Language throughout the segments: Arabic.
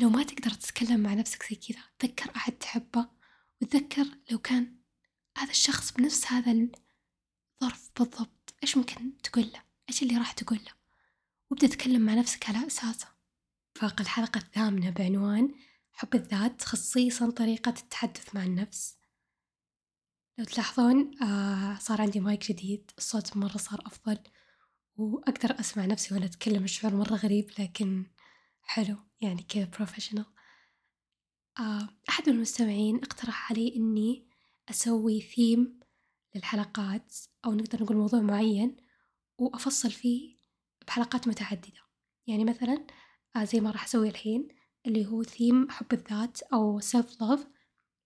لو ما تقدر تتكلم مع نفسك زي كذا تذكر أحد تحبه وتذكر لو كان هذا الشخص بنفس هذا الظرف بالضبط إيش ممكن تقول له؟ إيش اللي راح تقول له؟ وابدأ تتكلم مع نفسك على أساسه. فاق الحلقة الثامنة بعنوان حب الذات خصيصا طريقة التحدث مع النفس. لو تلاحظون آه صار عندي مايك جديد الصوت مرة صار أفضل وأقدر أسمع نفسي وأنا أتكلم الشعور مرة غريب لكن حلو يعني كذا professional آه أحد المستمعين اقترح علي إني أسوي ثيم للحلقات أو نقدر نقول موضوع معين وأفصل فيه بحلقات متعددة. يعني مثلا آه زي ما راح أسوي الحين اللي هو ثيم حب الذات أو self love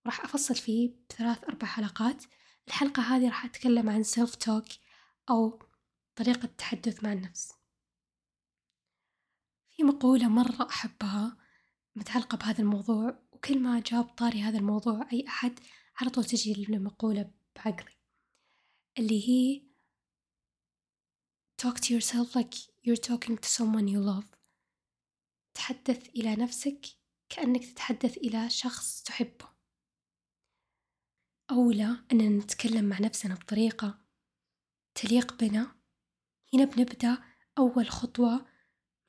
راح أفصل فيه بثلاث أربع حلقات. الحلقة هذه راح أتكلم عن self talk أو طريقة التحدث مع النفس. في مقولة مرة أحبها متعلقة بهذا الموضوع وكل ما جاب طاري هذا الموضوع أي أحد على طول تجي المقولة بعقلي اللي هي talk to yourself like you're talking to someone you love. تحدث إلى نفسك كأنك تتحدث إلى شخص تحبه. أولى أننا نتكلم مع نفسنا بطريقة تليق بنا. هنا بنبدأ أول خطوة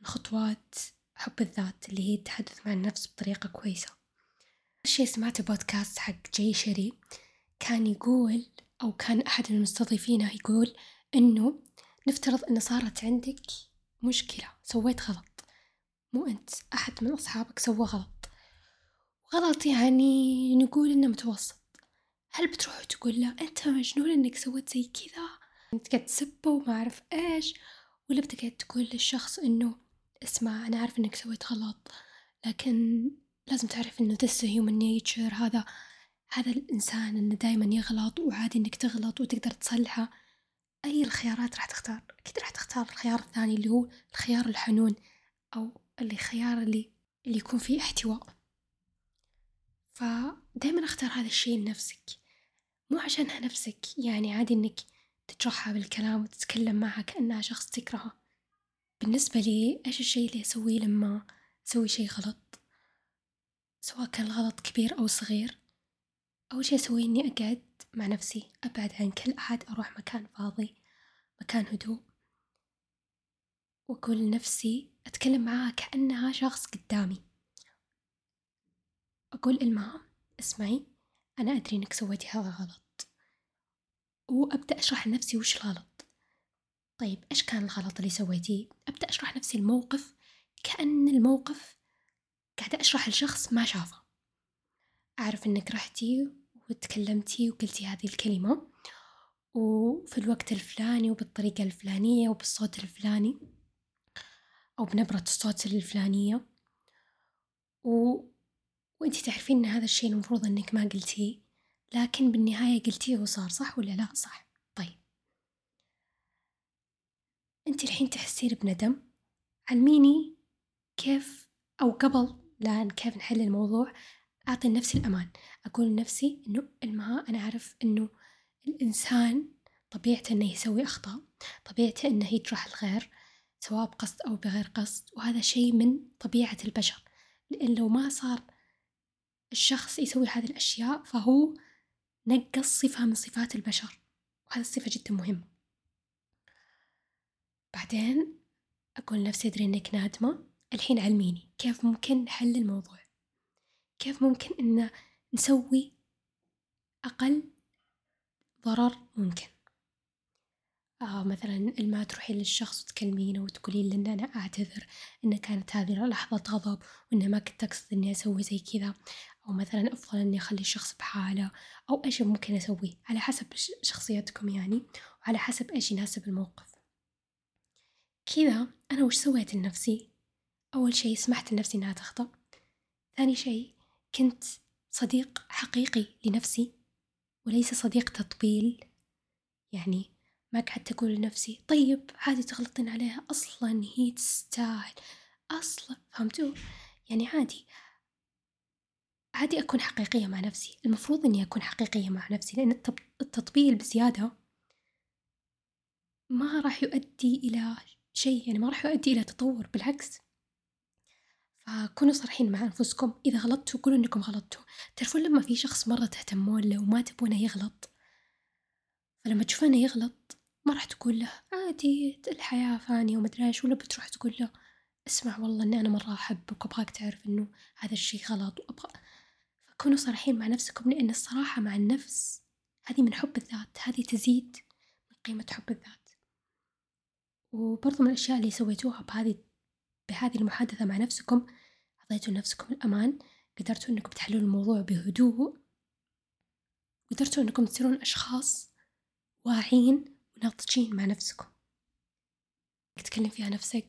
خطوات حب الذات اللي هي التحدث مع النفس بطريقة كويسة. الشي سمعت بودكاست حق جاي شري كان يقول أو كان أحد المستضيفين يقول إنه نفترض إن صارت عندك مشكلة سويت غلط. مو أنت أحد من أصحابك سوى غلط. غلط يعني نقول إنه متوسط. هل بتروح تقول له أنت مجنون إنك سويت زي كذا؟ أنت قاعد تسبه وما أعرف إيش ولا بتقعد تقول للشخص إنه اسمع أنا أعرف إنك سويت غلط لكن لازم تعرف إنه this is human nature. هذا هذا الإنسان إنه دايما يغلط وعادي إنك تغلط وتقدر تصلحه. أي الخيارات راح تختار؟ أكيد راح تختار الخيار الثاني اللي هو الخيار الحنون أو اللي خيار اللي اللي يكون فيه احتواء. فدايما أختار هذا الشيء لنفسك. مو عشانها نفسك يعني عادي إنك تجرحها بالكلام وتتكلم معها كأنها شخص تكرهه. بالنسبة لي إيش الشي اللي أسويه لما أسوي شي غلط؟ سواء كان الغلط كبير أو صغير. أول شي أسويه إني أقعد مع نفسي أبعد عن كل أحد أروح مكان فاضي مكان هدوء. وأقول لنفسي أتكلم معاها كأنها شخص قدامي. أقول المها اسمعي أنا أدري إنك سويتي هذا غلط. وأبدأ أشرح لنفسي وش الغلط طيب إيش كان الغلط اللي سويتيه؟ أبدأ أشرح نفسي الموقف. كأن الموقف قاعدة أشرح لشخص ما شافه. أعرف إنك رحتي وتكلمتي وقلتي هذه الكلمة وفي الوقت الفلاني وبالطريقة الفلانية وبالصوت الفلاني أو بنبرة الصوت الفلانية. و... وأنتي تعرفين إن هذا الشي المفروض إنك ما قلتيه لكن بالنهاية قلتيه وصار صح ولا لا؟ صح طيب أنتي الحين تحسين بندم. علميني كيف أو قبل لا كيف نحل الموضوع أعطي لنفسي الأمان. أقول لنفسي إنه المها أنا أعرف إنه الإنسان طبيعته إنه يسوي أخطاء طبيعته إنه يجرح الغير سواء بقصد أو بغير قصد وهذا شيء من طبيعة البشر. لأن لو ما صار الشخص يسوي هذه الأشياء فهو نقص صفة من صفات البشر وهذا الصفة جدا مهمة. بعدين أقول لنفسي أدري إنك نادمة. الحين علميني كيف ممكن نحل الموضوع. كيف ممكن إن نسوي أقل ضرر ممكن. آه مثلا لما تروحين للشخص وتكلمينه وتقولين له إن أنا أعتذر إن كانت هذه لحظة غضب وإن ما كنت أقصد إني أسوي زي كذا. أو مثلا أفضل إني أخلي الشخص بحالة. أو إيش ممكن أسويه على حسب شخصيتكم يعني. وعلى حسب إيش يناسب الموقف. كذا أنا وش سويت لنفسي؟ أول شي سمحت لنفسي إنها تخطأ. ثاني شي كنت صديق حقيقي لنفسي وليس صديق تطبيل يعني ما قعدت أقول لنفسي طيب عادي تغلطين عليها أصلا هي تستاهل. أصلا فهمتوا؟ يعني عادي. عادي أكون حقيقية مع نفسي. المفروض إني أكون حقيقية مع نفسي لأن التطبيل بزيادة ما راح يؤدي إلى شيء يعني ما راح يؤدي إلى تطور بالعكس. فكونوا صريحين مع أنفسكم. إذا غلطتوا قولوا إنكم غلطتوا. تعرفون لما في شخص مرة تهتمون له وما تبونه يغلط؟ فلما تشوفونه يغلط ما راح تقول له عادي الحياة فانية ومدري إيش ولا بتروح تقول له اسمع والله إني أنا مرة أحبك وأبغاك تعرف إنه هذا الشي غلط وأبغى. فكونوا صريحين مع نفسكم لأن الصراحة مع النفس هذه من حب الذات هذه تزيد من قيمة حب الذات. وبرضو من الأشياء اللي سويتوها بهذه بهذه المحادثة مع نفسكم أعطيتوا لنفسكم الأمان قدرتوا إنكم تحلوا الموضوع بهدوء قدرتوا إنكم تصيرون أشخاص واعين وناضجين مع نفسكم. تتكلم فيها نفسك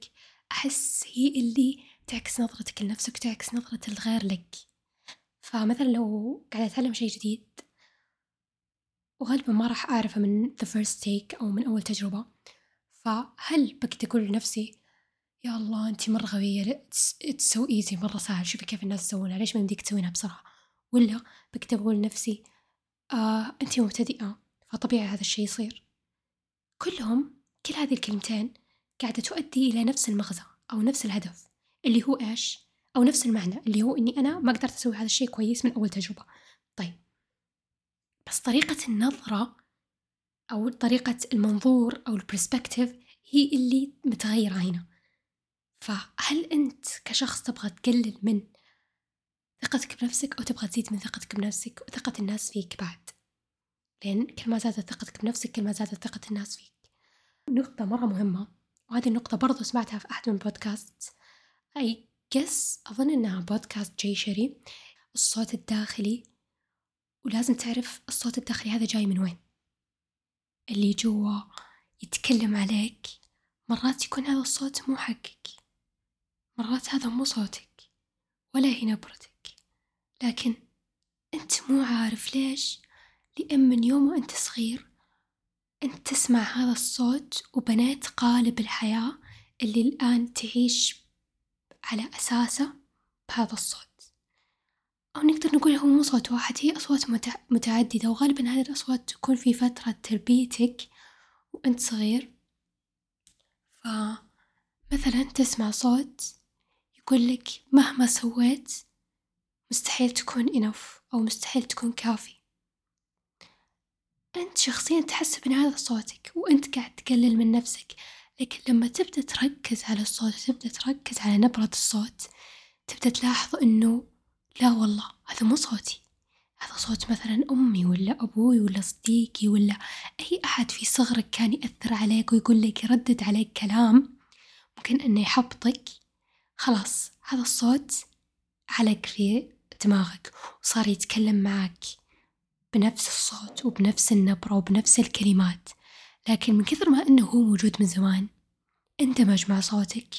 أحس هي اللي تعكس نظرتك لنفسك وتعكس نظرة الغير لك. فمثلا لو قاعدة أتعلم شيء جديد وغالبا ما راح أعرفه من the first take أو من أول تجربة. فهل بقدر أقول لنفسي يا الله أنتي مرة غبية it's so easy مرة سهل شوفي كيف الناس يسوونها ليش ما يمديك تسوينها بسرعة؟ ولا بكتب أقول لنفسي آه أنتي مبتدئة فطبيعي هذا الشي يصير. كلهم كل هذه الكلمتين قاعدة تؤدي إلى نفس المغزى أو نفس الهدف اللي هو إيش؟ أو نفس المعنى اللي هو إني أنا ما قدرت أسوي هذا الشي كويس من أول تجربة. طيب بس طريقة النظرة أو طريقة المنظور أو ال perspective هي اللي متغيرة هنا. فهل أنت كشخص تبغى تقلل من ثقتك بنفسك أو تبغى تزيد من ثقتك بنفسك وثقة الناس فيك بعد؟ لأن كل ما زادت ثقتك بنفسك كل ما زادت ثقة الناس فيك. نقطة مرة مهمة وهذه النقطة برضو سمعتها في أحد من البودكاست. أي قس أظن إنها بودكاست جيشري. الصوت الداخلي ولازم تعرف الصوت الداخلي هذا جاي من وين. اللي جوا يتكلم عليك مرات يكون هذا الصوت مو حقك مرات هذا مو صوتك ولا هي نبرتك. لكن أنت مو عارف ليش لأن من يوم وأنت صغير أنت تسمع هذا الصوت وبنيت قالب الحياة اللي الآن تعيش على أساسه بهذا الصوت. أو نقدر نقول هو مو صوت واحد هي أصوات متعددة وغالبا هذه الأصوات تكون في فترة تربيتك وأنت صغير. فمثلا تسمع صوت يقول لك مهما سويت مستحيل تكون إنف أو مستحيل تكون كافي. أنت شخصيا تحس إن هذا صوتك وأنت قاعد تقلل من نفسك لكن لما تبدأ تركز على الصوت تبدأ تركز على نبرة الصوت تبدأ تلاحظ إنه لا والله هذا مو صوتي. هذا صوت مثلا أمي ولا أبوي ولا صديقي ولا أي أحد في صغرك كان يأثر عليك ويقول لك يردد عليك كلام ممكن إنه يحبطك. خلاص هذا الصوت علق في دماغك وصار يتكلم معك بنفس الصوت وبنفس النبرة وبنفس الكلمات. لكن من كثر ما أنه هو موجود من زمان اندمج مع صوتك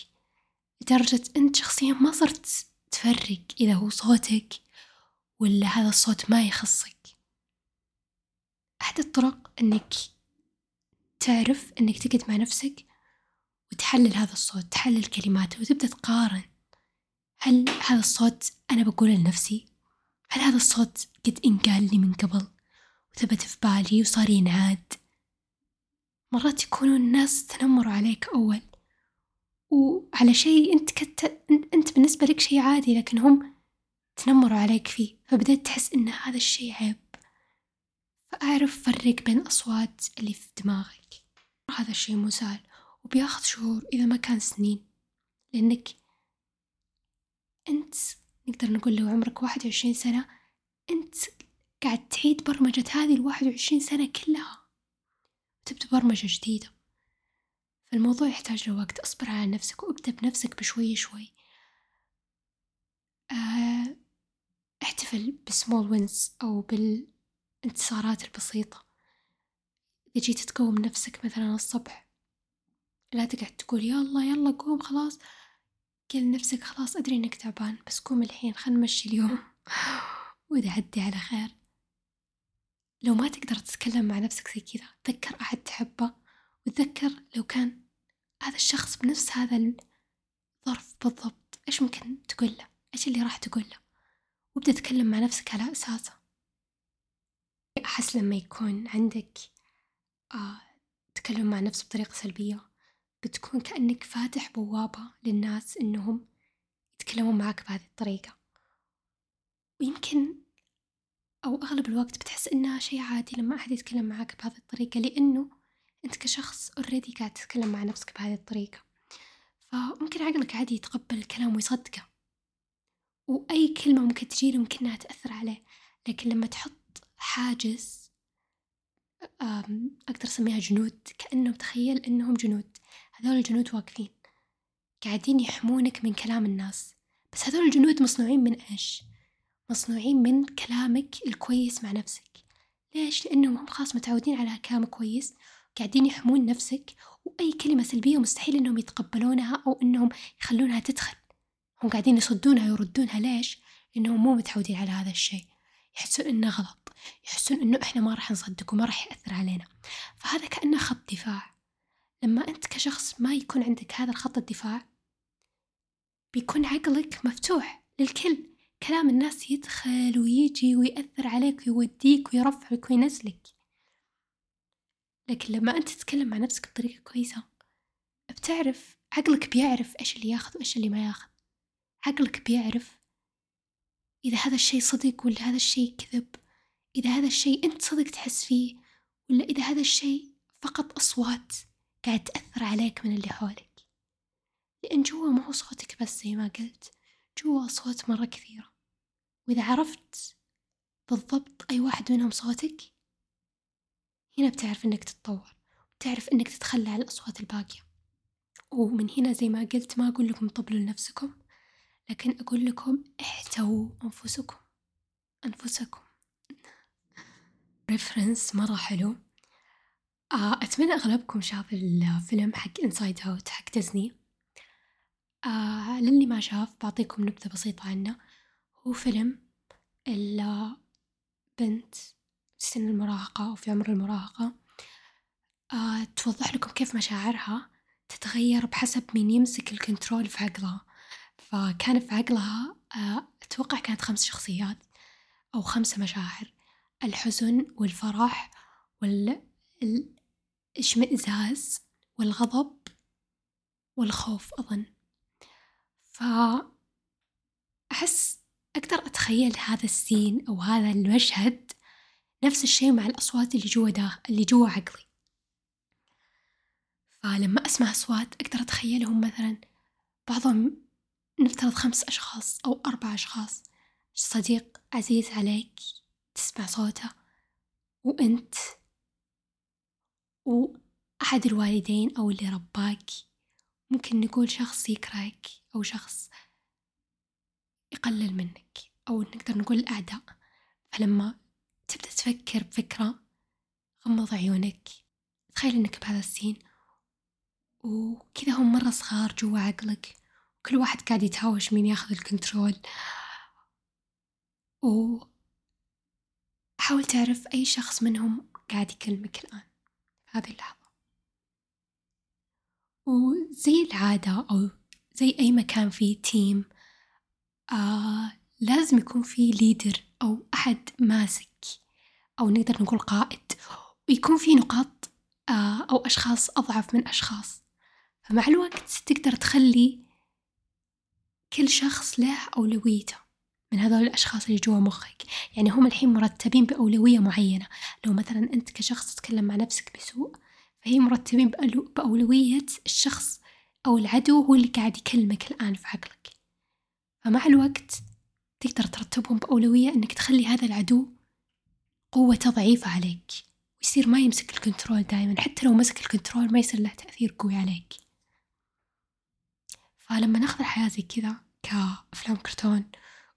لدرجة أنت شخصيا ما صرت تفرق إذا هو صوتك ولا هذا الصوت ما يخصك. أحد الطرق أنك تعرف أنك تقعد مع نفسك وتحلل هذا الصوت تحلل كلماته وتبدأ تقارن. هل هذا الصوت أنا بقوله لنفسي؟ هل هذا الصوت قد انقال لي من قبل وثبت في بالي وصار ينعاد؟ مرات يكونون الناس تنمروا عليك أول. وعلى شيء أنت كت... أنت بالنسبة لك شيء عادي لكن هم تنمروا عليك فيه فبدأت تحس إن هذا الشيء عيب. فأعرف فرق بين الأصوات اللي في دماغك. هذا الشيء سهل وبياخذ شهور إذا ما كان سنين. لأنك أنت نقدر نقول لو عمرك واحد وعشرين سنة أنت قاعد تعيد برمجة هذه الواحد وعشرين سنة كلها. تبدأ برمجة جديدة. فالموضوع يحتاج لوقت أصبر على نفسك وابدأ بنفسك بشوي شوي. آه، احتفل بسمول وينز أو بالانتصارات البسيطة. إذا جيت تقوم نفسك مثلا الصبح لا تقعد تقول يلا يلا قوم خلاص. قل لنفسك خلاص أدري إنك تعبان بس قوم الحين خلنا نمشي اليوم. وإذا عدي على خير. لو ما تقدر تتكلم مع نفسك زي كذا تذكر أحد تحبه. وتذكر لو كان هذا الشخص بنفس هذا الظرف بالضبط إيش ممكن تقول له؟ إيش اللي راح تقول له؟ وابدأ تتكلم مع نفسك على أساسه. أحس لما يكون عندك آه تكلم مع نفسك بطريقة سلبية بتكون كأنك فاتح بوابة للناس إنهم يتكلمون معك بهذه الطريقة. ويمكن أو أغلب الوقت بتحس إنها شي عادي لما أحد يتكلم معك بهذه الطريقة لأنه أنت كشخص اوريدي قاعد تتكلم مع نفسك بهذه الطريقة. فممكن عقلك عادي يتقبل الكلام ويصدقه. وأي كلمة ممكن تجيله ممكن إنها تأثر عليه. لكن لما تحط حاجز أقدر أسميها جنود. كأنه تخيل إنهم جنود. هذول الجنود واقفين. قاعدين يحمونك من كلام الناس. بس هذول الجنود مصنوعين من إيش؟ مصنوعين من كلامك الكويس مع نفسك. ليش؟ لأنهم هم خلاص متعودين على كلام كويس. قاعدين يحمون نفسك وأي كلمة سلبية مستحيل إنهم يتقبلونها أو إنهم يخلونها تدخل. هم قاعدين يصدونها ويردونها ليش؟ لأنهم مو متعودين على هذا الشيء. يحسون إنه غلط. يحسون إنه إحنا ما راح نصدق وما راح يأثر علينا. فهذا كأنه خط دفاع. لما أنت كشخص ما يكون عندك هذا الخط الدفاع بيكون عقلك مفتوح للكل. كلام الناس يدخل ويجي ويأثر عليك ويوديك ويرفعك وينزلك. لكن لما أنت تتكلم مع نفسك بطريقة كويسة بتعرف عقلك بيعرف إيش اللي ياخذ وإيش اللي ما ياخذ. عقلك بيعرف إذا هذا الشي صدق ولا هذا الشي كذب. إذا هذا الشي أنت صدق تحس فيه ولا إذا هذا الشي فقط أصوات قاعد تأثر عليك من اللي حولك. لأن جوا ما هو صوتك بس زي ما قلت جوا أصوات مرة كثيرة. وإذا عرفت بالضبط أي واحد منهم صوتك هنا بتعرف إنك تتطور وتعرف إنك تتخلى عن الأصوات الباقية. ومن هنا زي ما قلت ما أقول لكم طبلوا لنفسكم لكن أقول لكم احتووا أنفسكم. أنفسكم. ريفرنس مرة حلو. آه أتمنى أغلبكم شاف الفيلم حق Inside Out حق ديزني آه للي ما شاف بعطيكم نبذة بسيطة عنه. هو فيلم البنت سن المراهقة أو في عمر المراهقة. آه توضح لكم كيف مشاعرها تتغير بحسب مين يمسك ال control في عقلها فكان في عقلها آه أتوقع كانت خمس شخصيات أو خمسة مشاعر. الحزن والفرح والاشمئزاز والغضب والخوف أظن. فأحس أقدر أتخيل هذا السين أو هذا المشهد نفس الشيء مع الأصوات اللي جوا داخل اللي جوا عقلي. فلما أسمع أصوات أقدر أتخيلهم مثلا بعضهم نفترض خمس أشخاص أو أربع أشخاص. صديق عزيز عليك تسمع صوته وأنت وأحد الوالدين أو اللي رباك. ممكن نقول شخص يكرهك أو شخص يقلل منك أو نقدر نقول الأعداء. فلما تبدأ تفكر بفكرة غمض عيونك تخيل إنك بهذا السين وكذا هم مرة صغار جوا عقلك وكل واحد قاعد يتهاوش مين ياخذ ال control. و حاول تعرف أي شخص منهم قاعد يكلمك الآن في هذه اللحظة. وزي العادة أو زي أي مكان فيه team آه لازم يكون في leader أو أحد ماسك أو نقدر نقول قائد ويكون في نقاط آه أو أشخاص أضعف من أشخاص. فمع الوقت تقدر تخلي كل شخص له أولويته من هذول الأشخاص اللي جوا مخك. يعني هم الحين مرتبين بأولوية معينة. لو مثلا أنت كشخص تتكلم مع نفسك بسوء فهي مرتبين بأولوية الشخص أو العدو هو اللي قاعد يكلمك الآن في عقلك. فمع الوقت تقدر ترتبهم بأولوية إنك تخلي هذا العدو قوته ضعيفة عليك ويصير ما يمسك ال control دائما حتى لو مسك ال control ما يصير له تأثير قوي عليك. فلما ناخذ الحياة زي كذا كأفلام كرتون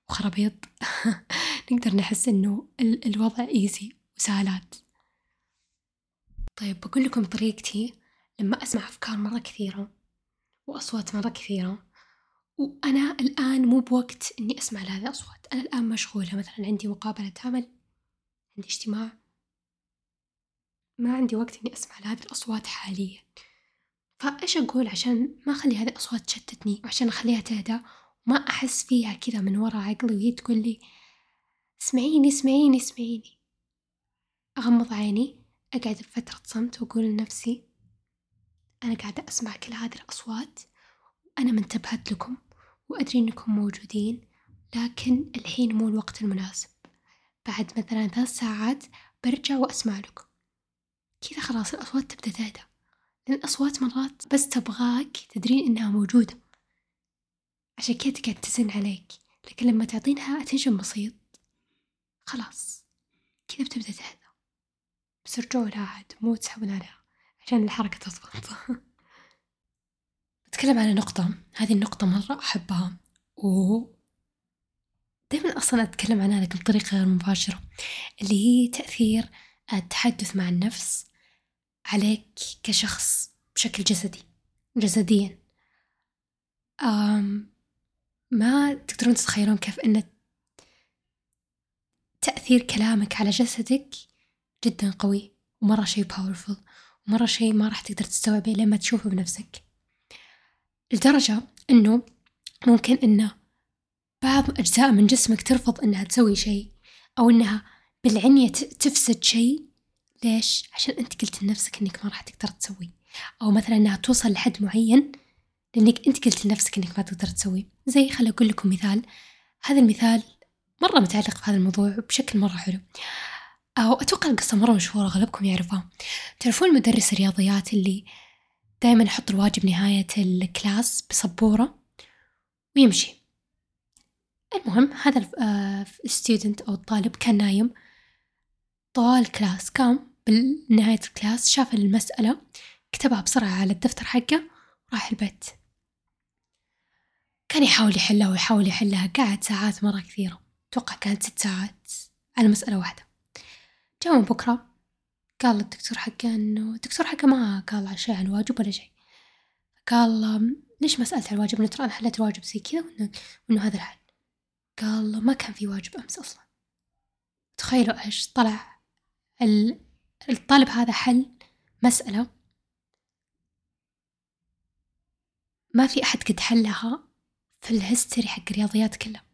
وخرابيط نقدر نحس إنه الوضع easy وسهلات. طيب بقول لكم طريقتي لما أسمع أفكار مرة كثيرة وأصوات مرة كثيرة وأنا الآن مو بوقت إني أسمع لهذه الأصوات. أنا الآن مشغولة مثلا عندي مقابلة عمل. عندي اجتماع ما عندي وقت إني أسمع لهذه الأصوات حاليا. فإيش أقول عشان ما أخلي هذه الأصوات تشتتني وعشان أخليها تهدى وما أحس فيها كذا من ورا عقلي وهي تقول لي اسمعيني اسمعيني اسمعيني. أغمض عيني أقعد بفترة صمت وأقول لنفسي أنا قاعدة أسمع كل هذه الأصوات وأنا منتبهت لكم وأدري إنكم موجودين لكن الحين مو الوقت المناسب. بعد مثلا ثلاث ساعات برجع وأسمع لكم كذا خلاص الأصوات تبدأ تهدى. لأن الأصوات مرات بس تبغاك تدرين إنها موجودة. عشان كذا تقعد تزن عليك. لكن لما تعطينها أتنشن بسيط خلاص. كذا بتبدأ تهدى. بس رجعوا لها عاد مو تسحبون عليها. عشان الحركة تضبط. بتكلم على نقطة. هذه النقطة مرة أحبها. و دايما أصلا أتكلم عنها لكن بطريقة غير مباشرة اللي هي تأثير التحدث مع النفس عليك كشخص بشكل جسدي جسديا. أم ما تقدرون تتخيلون كيف أن تأثير كلامك على جسدك جدا قوي ومرة شي باورفul ومرة شي ما راح تقدر تستوعبه لما تشوفه بنفسك. لدرجة إنه ممكن إنه بعض أجزاء من جسمك ترفض إنها تسوي شي أو إنها بالعنية تفسد شي ليش؟ عشان أنت قلت لنفسك إنك ما راح تقدر تسوي. أو مثلا إنها توصل لحد معين لأنك أنت قلت لنفسك إنك ما تقدر تسوي. زي خل أقول لكم مثال. هذا المثال مرة متعلق بهذا الموضوع بشكل مرة حلو. أو أتوقع القصة مرة مشهورة أغلبكم يعرفها. تعرفون مدرس الرياضيات اللي دائما يحط الواجب نهاية ال class بسبورة؟ ويمشي. المهم هذا ال student أو الطالب كان نايم. طوال ال class قام بنهاية ال class شاف المسألة كتبها بسرعة على الدفتر حقه وراح البيت. كان يحاول يحلها ويحاول يحلها قعد ساعات مرة كثيرة. أتوقع كانت ست ساعات على مسألة واحدة. جاء من بكرة قال للدكتور حقه إنه الدكتور حقه ما قال شيء عن الواجب ولا شيء. قال ليش ما سألت عن الواجب؟ إنه ترى أنا حليت الواجب زي كذا وإنه هذا الحل. قال ما كان في واجب أمس أصلا. تخيلوا إيش طلع الطالب هذا حل مسألة. ما في أحد قد حلها في الهستوري حق الرياضيات كلها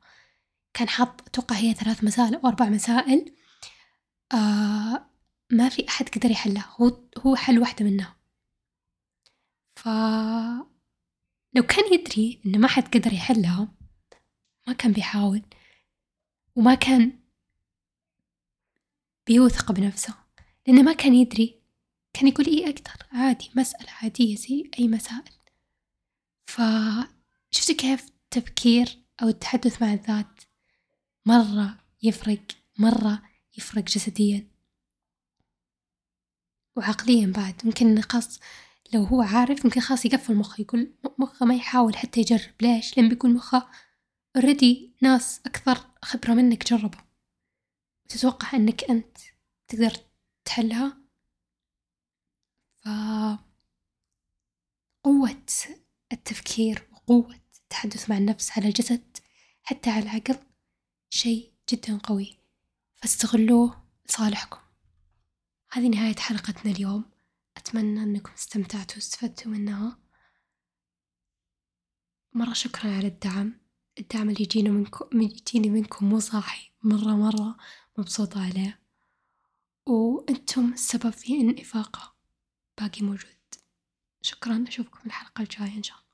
كان حاط أتوقع هي ثلاث مسائل أو أربع مسائل. آه ما في أحد قدر يحلها. هو هو حل واحدة منها. ف لو كان يدري إن ما حد قدر يحلها ما كان بيحاول وما كان بيوثق بنفسه لأنه ما كان يدري كان يقول إيه أقدر؟ عادي مسألة عادية زي أي مسائل. فشفتوا كيف التفكير أو التحدث مع الذات مرة يفرق مرة يفرق جسديا. وعقليا بعد ممكن خاص لو هو عارف ممكن خلاص يقفل مخه يقول مخه ما يحاول حتى يجرب. ليش؟ لأن بيكون مخه اوريدي ناس أكثر خبرة منك جربوا. وتتوقع أنك أنت تقدر تحلها؟ ف قوة التفكير وقوة التحدث مع النفس على الجسد حتى على العقل شيء جدا قوي. فاستغلوه لصالحكم. هذه نهاية حلقتنا اليوم. أتمنى أنكم استمتعتوا واستفدتوا منها. مرة شكرا على الدعم. الدعم اللي يجينا منكم يجيني منكم مو صاحي مرة مرة مبسوطة عليه. وأنتم السبب في إن إفاقة باقي موجود. شكرا أشوفكم الحلقة الجاية إن شاء الله.